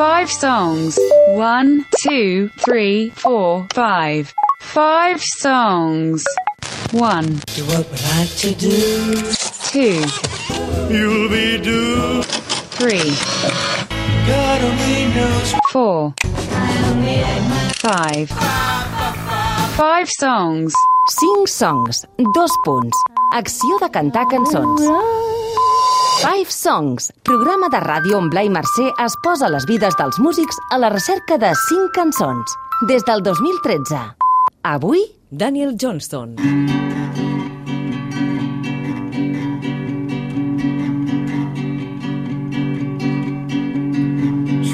Five songs. One, two, three, four, five. Five songs. One, Do what we like to do. two, You'll be due. three, God only knows. four, five. Five songs. Cinc songs, dos punts. Acció de cantar cançons. Five Songs, programa de ràdio on Blai Mercè es posa les vides dels músics a la recerca de cinc cançons. Des del 2013. Avui, Daniel Johnston.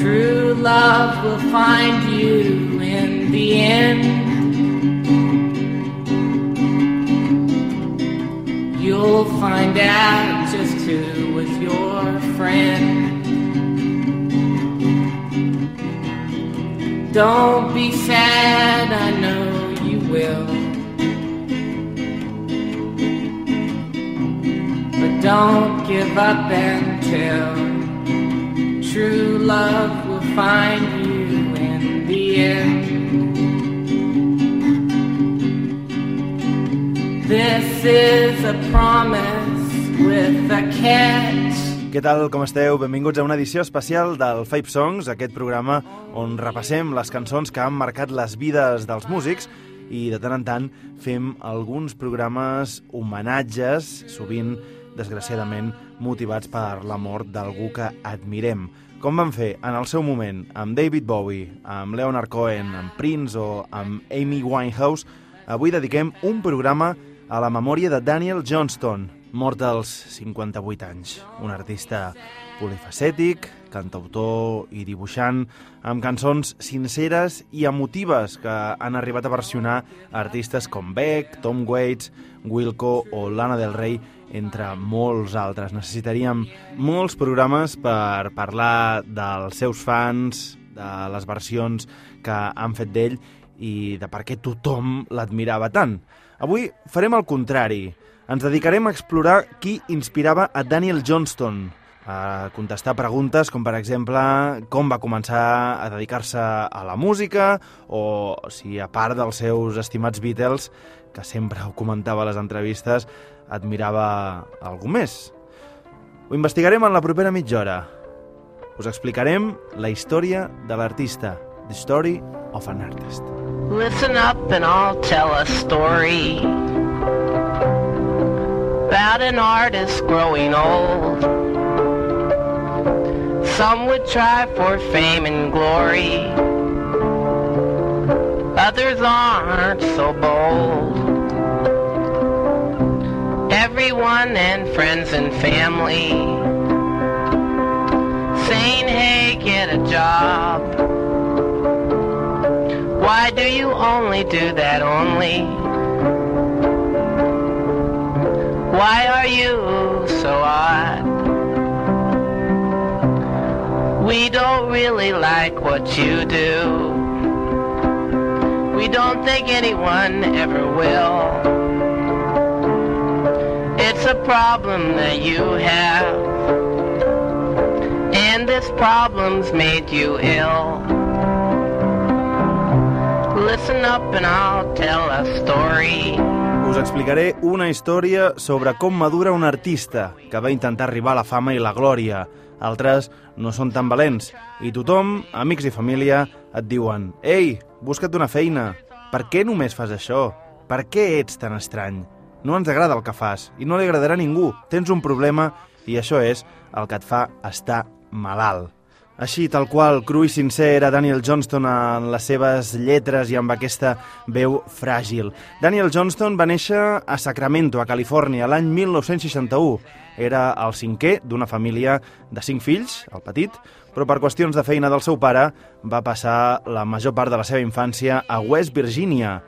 True love will find you in the end. You'll find out just who was your friend. Don't be sad, I know you will. But don't give up until true love will find you in the end. This is a promise Què tal, com esteu? Benvinguts a una edició especial del Five Songs, aquest programa on repassem les cançons que han marcat les vides dels músics i de tant en tant fem alguns programes homenatges, sovint, desgraciadament, motivats per la mort d'algú que admirem. Com van fer en el seu moment amb David Bowie, amb Leonard Cohen, amb Prince o amb Amy Winehouse, avui dediquem un programa a la memòria de Daniel Johnston, mort als 58 anys. Un artista polifacètic, cantautor i dibuixant, amb cançons sinceres i emotives que han arribat a versionar artistes com Beck, Tom Waits, Wilco o Lana Del Rey, entre molts altres. Necessitaríem molts programes per parlar dels seus fans, de les versions que han fet d'ell i de per què tothom l'admirava tant. Avui farem el contrari. Ens dedicarem a explorar qui inspirava a Daniel Johnston, a contestar preguntes com, per exemple, com va començar a dedicar-se a la música o si, a part dels seus estimats Beatles, que sempre ho comentava a les entrevistes, admirava algú més. Ho investigarem en la propera mitja hora. Us explicarem la història de l'artista, The Story of an Artist. Listen up and I'll tell a story about an artist growing old. Some would try for fame and glory, others aren't so bold. Everyone and friends and family saying, hey, get a job. Why do you only do that only? Why are you so odd? We don't really like what you do. We don't think anyone ever will. It's a problem that you have. And this problem's made you ill. Listen up and I'll tell a story. Us explicaré una història sobre com madura un artista que va intentar arribar a la fama i la glòria. Altres no són tan valents. I tothom, amics i família, et diuen «Ei, busca't una feina. Per què només fas això? Per què ets tan estrany? No ens agrada el que fas i no li agradarà a ningú. Tens un problema i això és el que et fa estar malalt». Així, tal qual, cru i sincer era Daniel Johnston en les seves lletres i amb aquesta veu fràgil. Daniel Johnston va néixer a Sacramento, a Califòrnia, l'any 1961. Era el cinquè d'una família de cinc fills, el petit, però per qüestions de feina del seu pare va passar la major part de la seva infància a West Virginia,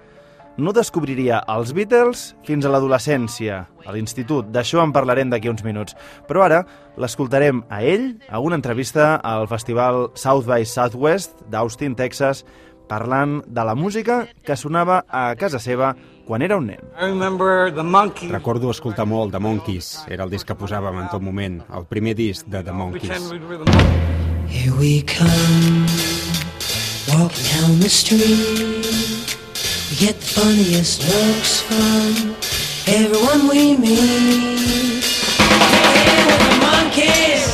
no descobriria els Beatles fins a l'adolescència, a l'institut. D'això en parlarem d'aquí uns minuts. Però ara l'escoltarem a ell a una entrevista al festival South by Southwest d'Austin, Texas, parlant de la música que sonava a casa seva quan era un nen. Recordo escoltar molt The Monkeys, era el disc que posàvem en tot moment, el primer disc de The Monkeys. Here we come, walking down the street. We get the funniest looks from everyone we meet. Hey, we're the monkeys,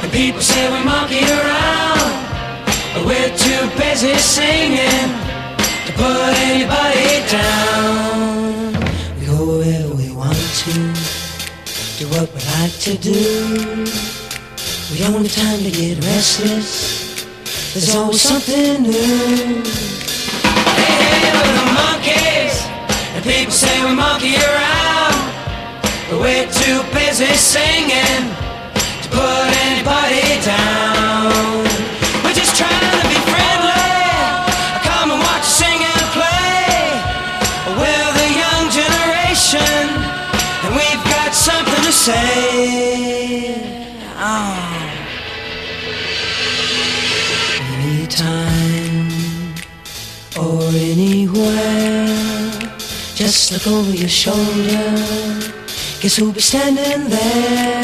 and people say we monkey around. But we're too busy singing to put anybody down. We go wherever we want to, do what we like to do. We don't have time to get restless. There's always something new. Hey, hey, monkeys, and people say we monkey around. But we're too busy singing to put anybody down. Guess who'll be standing there?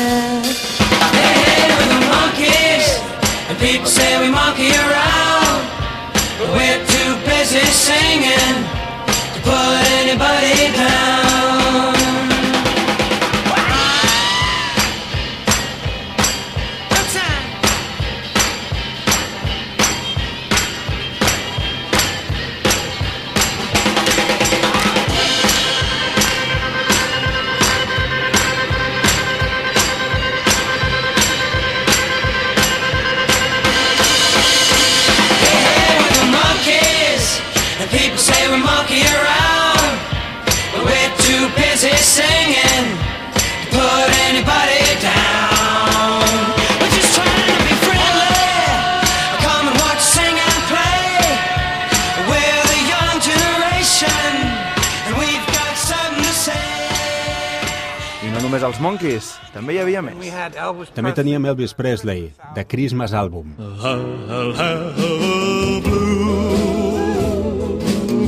Només els Monkeys, també hi havia We més. had Elvis També teníem Elvis Presley, de Christmas Album. I'll have a blue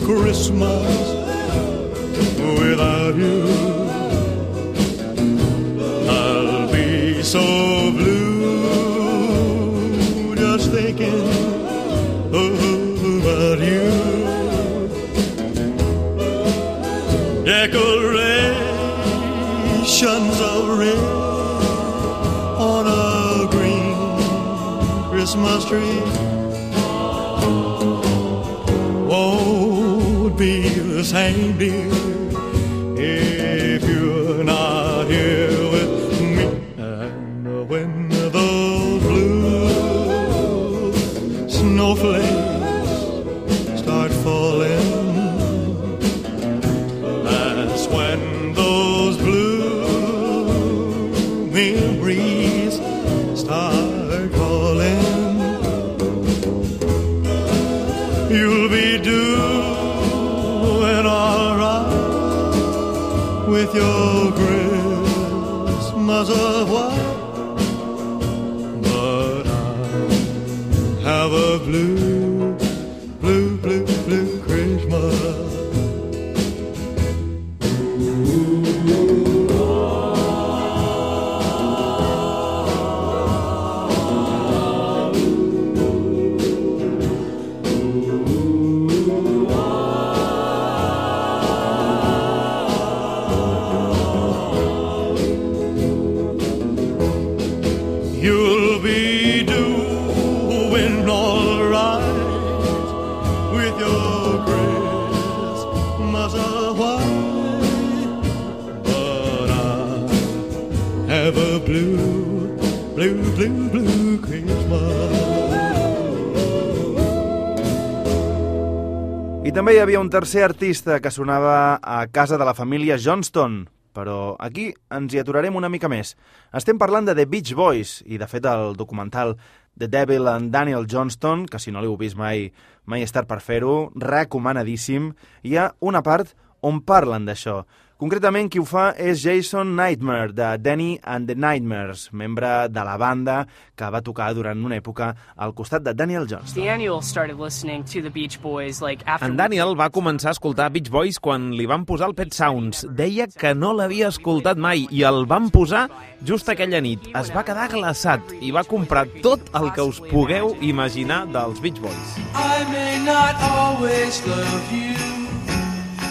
Christmas without you. I'll be so blue Decorations of red on a green Christmas tree. Won't be the same, dear, if you're not here també hi havia un tercer artista que sonava a casa de la família Johnston, però aquí ens hi aturarem una mica més. Estem parlant de The Beach Boys, i de fet el documental The Devil and Daniel Johnston, que si no l'heu vist mai, mai és tard per fer-ho, recomanadíssim. Hi ha una part on parlen d'això, Concretament, qui ho fa és Jason Nightmare, de Danny and the Nightmares, membre de la banda que va tocar durant una època al costat de Daniel Johnston. Daniel started listening to the Beach Boys like after En Daniel va començar a escoltar Beach Boys quan li van posar el Pet Sounds. Deia que no l'havia escoltat mai i el van posar just aquella nit. Es va quedar glaçat i va comprar tot el que us pugueu imaginar dels Beach Boys. I may not always love you,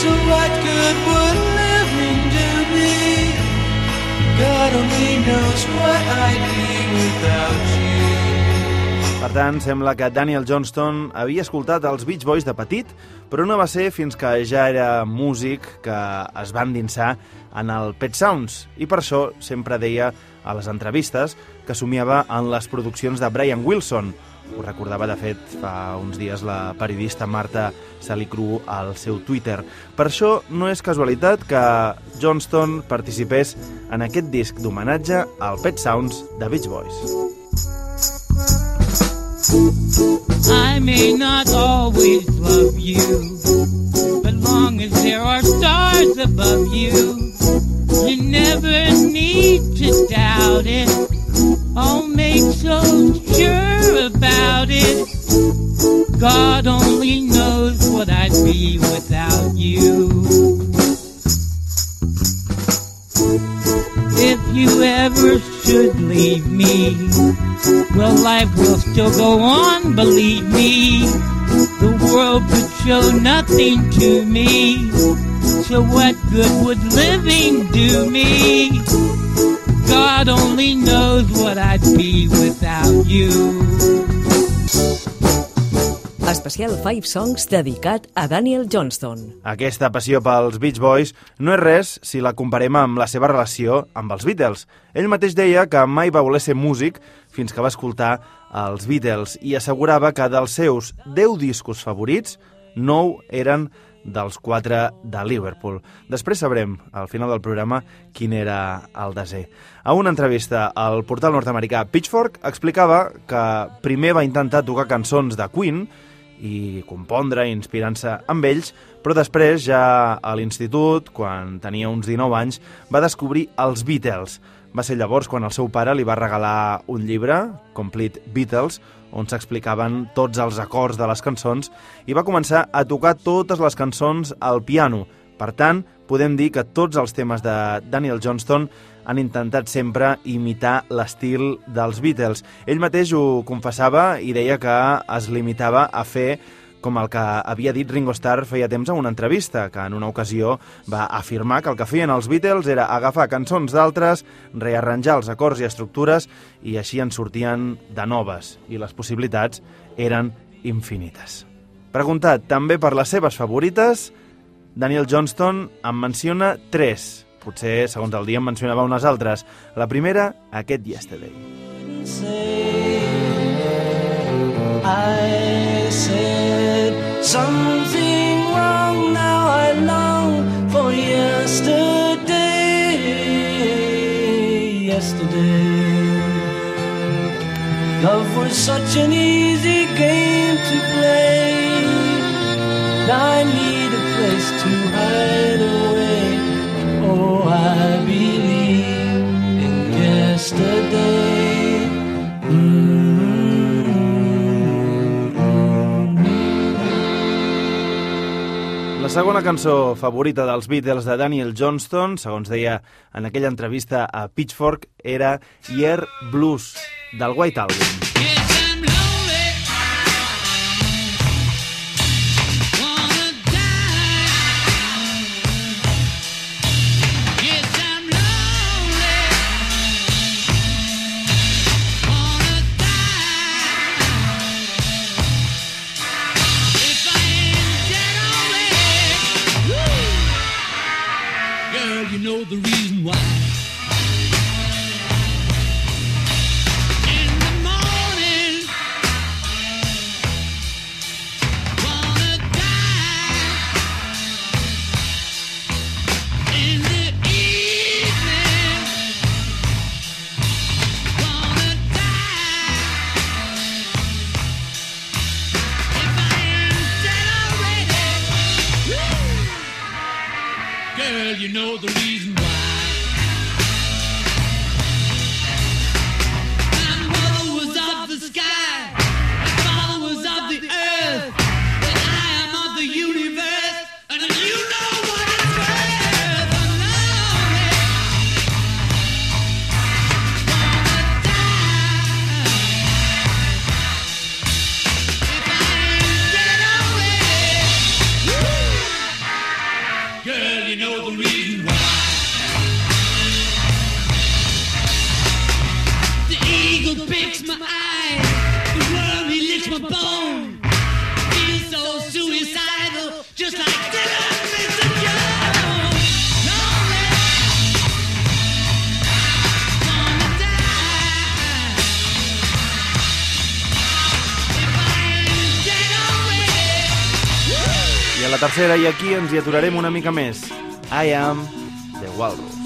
to what living me? Be without you. Per tant, sembla que Daniel Johnston havia escoltat els Beach Boys de petit, però no va ser fins que ja era músic que es va endinsar en el Pet Sounds, i per això sempre deia a les entrevistes que somiava en les produccions de Brian Wilson. Ho recordava, de fet, fa uns dies la periodista Marta Salicru al seu Twitter. Per això no és casualitat que Johnston participés en aquest disc d'homenatge al Pet Sounds de Beach Boys. I may not always love you, but long as there are stars above you, you never need to doubt it. I'll make so sure about it. God only knows still go on, believe me. The world could show nothing to me. So what good would living do me? God only knows what I'd be without you. Especial 5 Songs dedicat a Daniel Johnston. Aquesta passió pels Beach Boys no és res si la comparem amb la seva relació amb els Beatles. Ell mateix deia que mai va voler ser músic fins que va escoltar els Beatles i assegurava que dels seus 10 discos favorits, 9 eren dels 4 de Liverpool. Després sabrem, al final del programa, quin era el desè. A una entrevista al portal nord-americà Pitchfork explicava que primer va intentar tocar cançons de Queen i compondre, inspirant-se amb ells, però després, ja a l'institut, quan tenia uns 19 anys, va descobrir els Beatles. Va ser llavors quan el seu pare li va regalar un llibre, Complete Beatles, on s'explicaven tots els acords de les cançons, i va començar a tocar totes les cançons al piano. Per tant, podem dir que tots els temes de Daniel Johnston han intentat sempre imitar l'estil dels Beatles. Ell mateix ho confessava i deia que es limitava a fer com el que havia dit Ringo Starr feia temps en una entrevista, que en una ocasió va afirmar que el que feien els Beatles era agafar cançons d'altres, rearranjar els acords i estructures, i així en sortien de noves, i les possibilitats eren infinites. Preguntat també per les seves favorites, Daniel Johnston en menciona tres. Potser, segons el dia, en mencionava unes altres. La primera, aquest Yesterday. I was such an easy game to play. I need a place to hide away. Oh, I believe in yesterday. La segona cançó favorita dels Beatles de Daniel Johnston, segons deia en aquella entrevista a Pitchfork, era Year Blues, del White Album. tercera i aquí ens hi aturarem una mica més. I am the Walrus.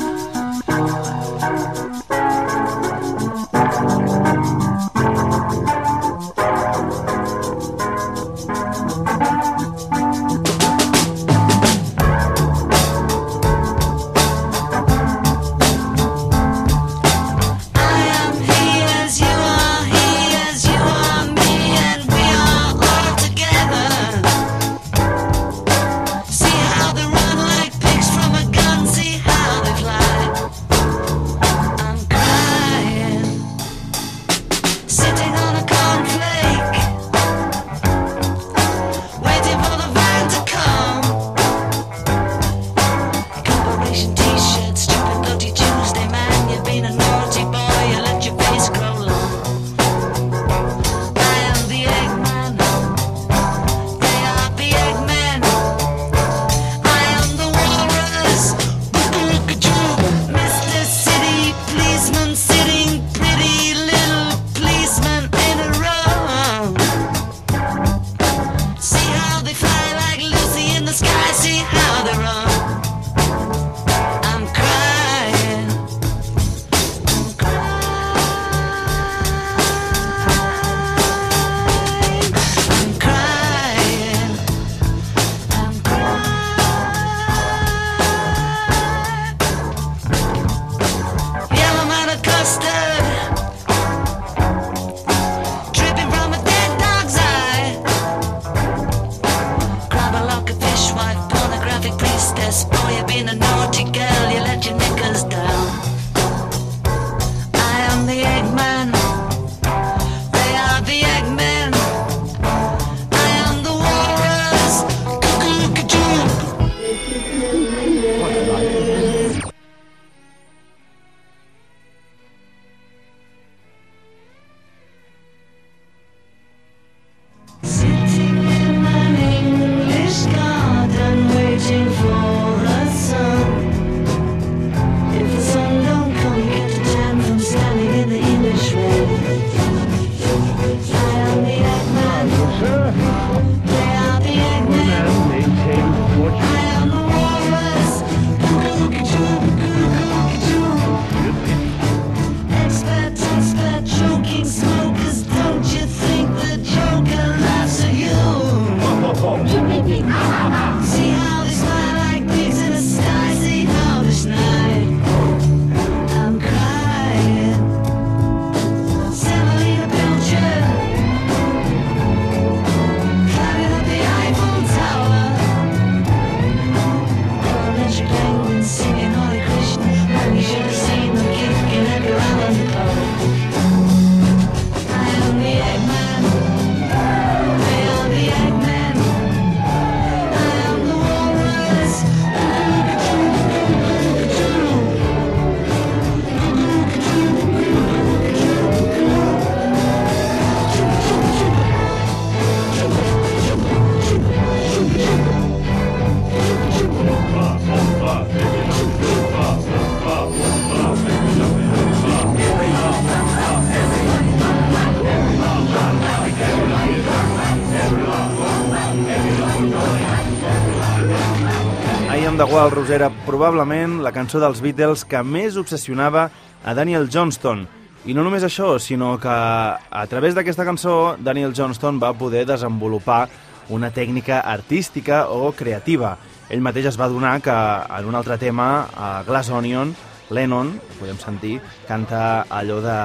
Walrus era probablement la cançó dels Beatles que més obsessionava a Daniel Johnston. I no només això, sinó que a través d'aquesta cançó Daniel Johnston va poder desenvolupar una tècnica artística o creativa. Ell mateix es va donar que en un altre tema, a Glass Onion, Lennon, podem sentir, canta allò de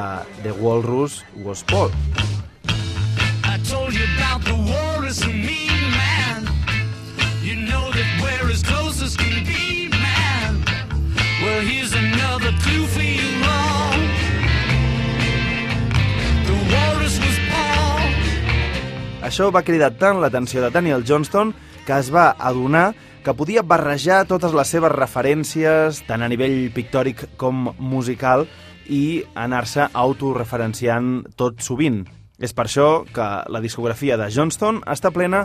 The Walrus Was Paul. I told you about the walrus and Això va cridar tant l'atenció de Daniel Johnston que es va adonar que podia barrejar totes les seves referències, tant a nivell pictòric com musical, i anar-se autoreferenciant tot sovint. És per això que la discografia de Johnston està plena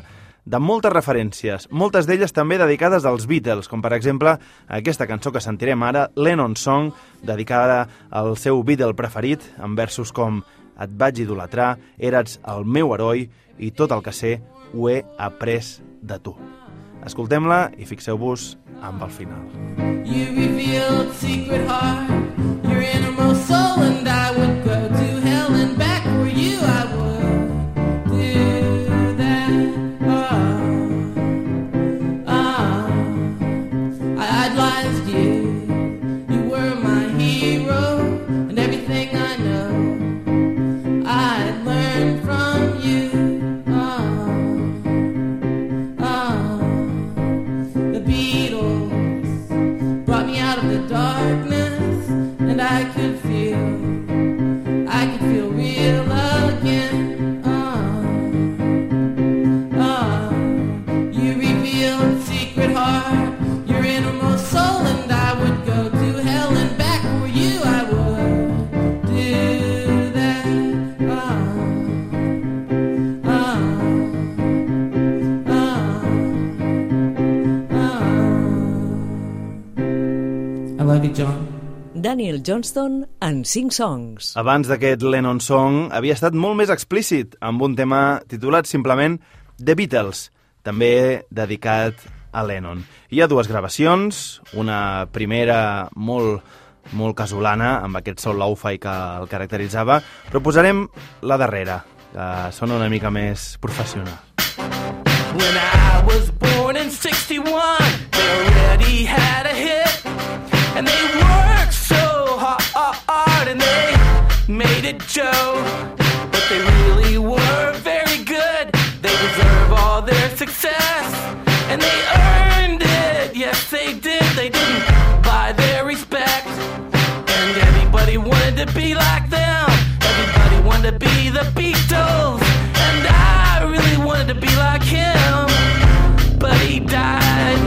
de moltes referències, moltes d'elles també dedicades als Beatles, com per exemple aquesta cançó que sentirem ara, Lennon Song, dedicada al seu Beatle preferit, amb versos com Et vaig idolatrar, eres el meu heroi i tot el que sé ho he après de tu. Escoltem-la i fixeu-vos amb el final. You revealed secret heart, your innermost soul, and I would go to Johnston en 5 songs. Abans d'aquest Lennon Song havia estat molt més explícit amb un tema titulat simplement The Beatles, també dedicat a Lennon. Hi ha dues gravacions, una primera molt, molt casolana, amb aquest sol lo-fi que el caracteritzava, però posarem la darrera, que sona una mica més professional. When I was born in 61, they already had a hit. And they so and they made it Joe. But they really were very good. They deserve all their success. And they earned it. Yes, they did. They didn't buy their respect. And everybody wanted to be like them. Everybody wanted to be the Beatles. And I really wanted to be like him. But he died.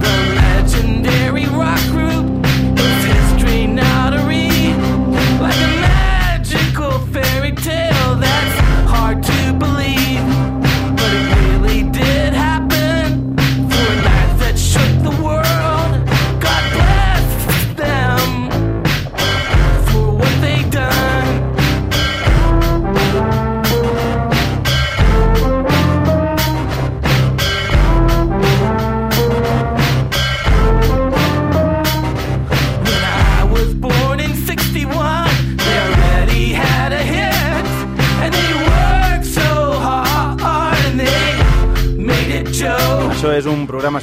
The legendary rock group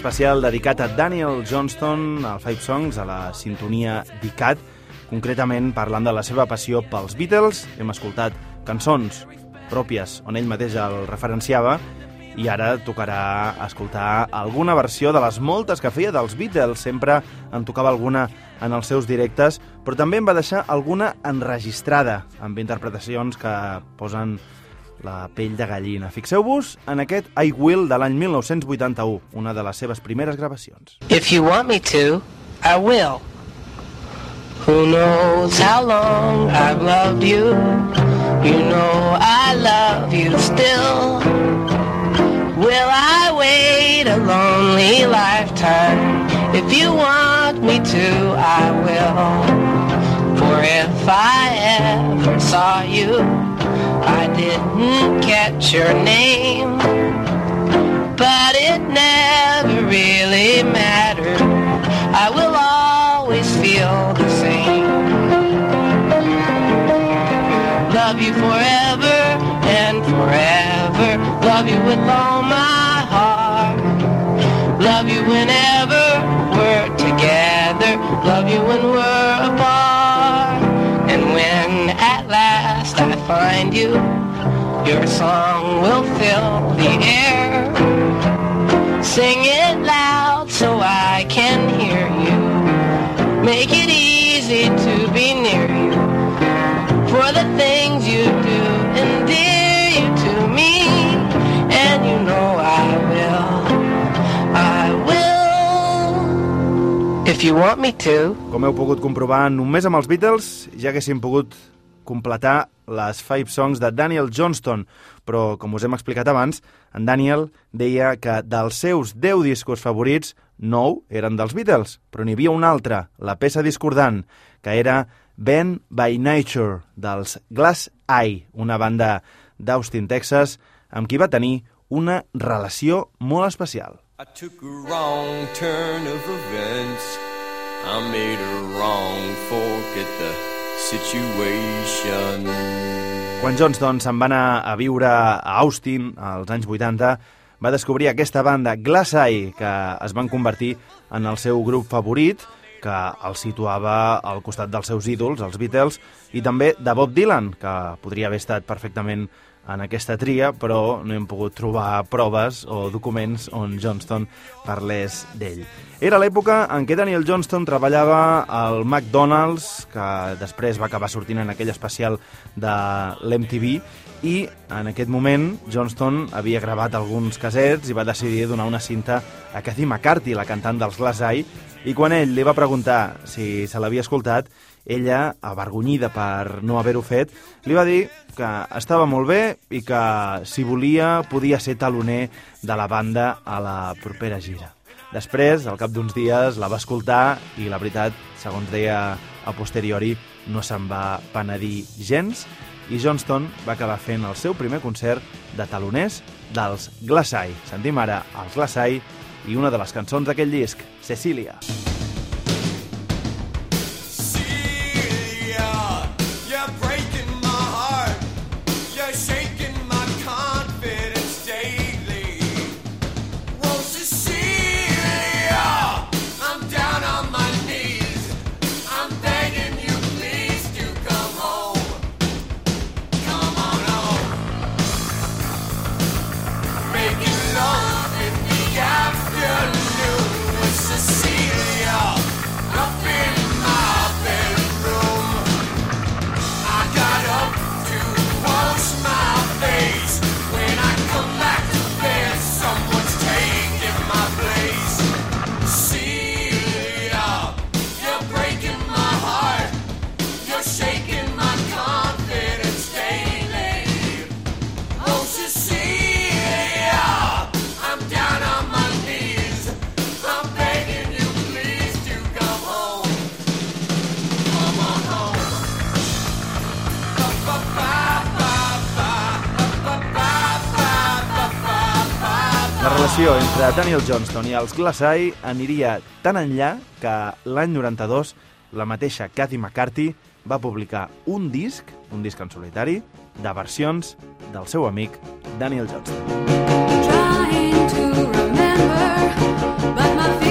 especial dedicat a Daniel Johnston, al Five Songs, a la sintonia d'ICAT, concretament parlant de la seva passió pels Beatles. Hem escoltat cançons pròpies on ell mateix el referenciava i ara tocarà escoltar alguna versió de les moltes que feia dels Beatles. Sempre en tocava alguna en els seus directes, però també en va deixar alguna enregistrada, amb interpretacions que posen la pell de gallina. Fixeu-vos en aquest I Will de l'any 1981, una de les seves primeres gravacions. If you want me to, I will. Who knows how long I've loved you? You know I love you still. Will I wait a lonely lifetime? If you want me to, I will. For if I ever saw you, I didn't catch your name, but it never really mattered. I will always feel the same. Love you forever and forever. Love you with all my heart. Love you whenever. Find you, your song will fill the air. Sing it loud so I can hear you. Make it easy to be near you. For the things you do endear you to me. And you know I will. I will. If you want me to. Com heu pogut comprovar, només amb els Beatles ja haguéssim pogut completar les Five Songs de Daniel Johnston, però, com us hem explicat abans, en Daniel deia que dels seus 10 discos favorits, 9 eren dels Beatles, però n'hi havia un altre, la peça discordant, que era Ben by Nature, dels Glass Eye, una banda d'Austin, Texas, amb qui va tenir una relació molt especial. I took a wrong turn of events. I made a wrong fork at the situation. Quan Johnston se'n va anar a viure a Austin als anys 80, va descobrir aquesta banda Glass Eye, que es van convertir en el seu grup favorit, que el situava al costat dels seus ídols, els Beatles, i també de Bob Dylan, que podria haver estat perfectament en aquesta tria, però no hem pogut trobar proves o documents on Johnston parlés d'ell. Era l'època en què Daniel Johnston treballava al McDonald's, que després va acabar sortint en aquell especial de l'MTV, i en aquest moment Johnston havia gravat alguns casets i va decidir donar una cinta a Cathy McCarthy, la cantant dels Glass Eye, i quan ell li va preguntar si se l'havia escoltat, ella, avergonyida per no haver-ho fet, li va dir que estava molt bé i que, si volia, podia ser taloner de la banda a la propera gira. Després, al cap d'uns dies, la va escoltar i, la veritat, segons deia a posteriori, no se'n va penedir gens i Johnston va acabar fent el seu primer concert de taloners dels Eye. Sentim ara els Eye i una de les cançons d'aquell disc, Cecília. Celia, relació entre Daniel Johnston i els Glass aniria tan enllà que l'any 92 la mateixa Cathy McCarthy va publicar un disc, un disc en solitari, de versions del seu amic Daniel Johnston. Trying to remember, but my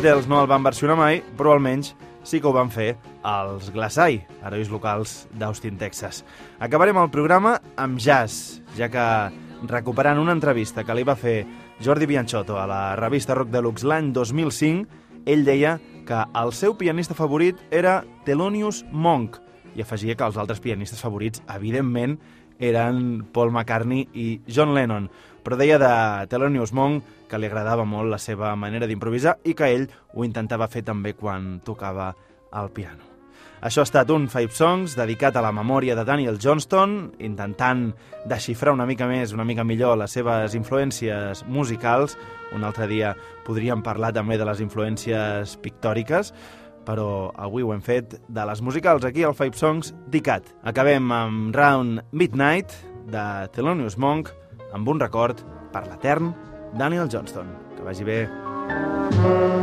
Beatles no el van versionar mai, però almenys sí que ho van fer els Glass Eye, herois locals d'Austin, Texas. Acabarem el programa amb jazz, ja que recuperant una entrevista que li va fer Jordi Bianchotto a la revista Rock Deluxe l'any 2005, ell deia que el seu pianista favorit era Thelonious Monk i afegia que els altres pianistes favorits, evidentment, eren Paul McCartney i John Lennon, però deia de Thelonious Monk que li agradava molt la seva manera d'improvisar i que ell ho intentava fer també quan tocava el piano. Això ha estat un Five Songs dedicat a la memòria de Daniel Johnston, intentant desxifrar una mica més, una mica millor les seves influències musicals. Un altre dia podríem parlar també de les influències pictòriques, però avui ho hem fet de les musicals aquí al Five Songs d'ICAT. Acabem amb Round Midnight de Thelonious Monk amb un record per l'etern Daniel Johnston. Que vagi bé.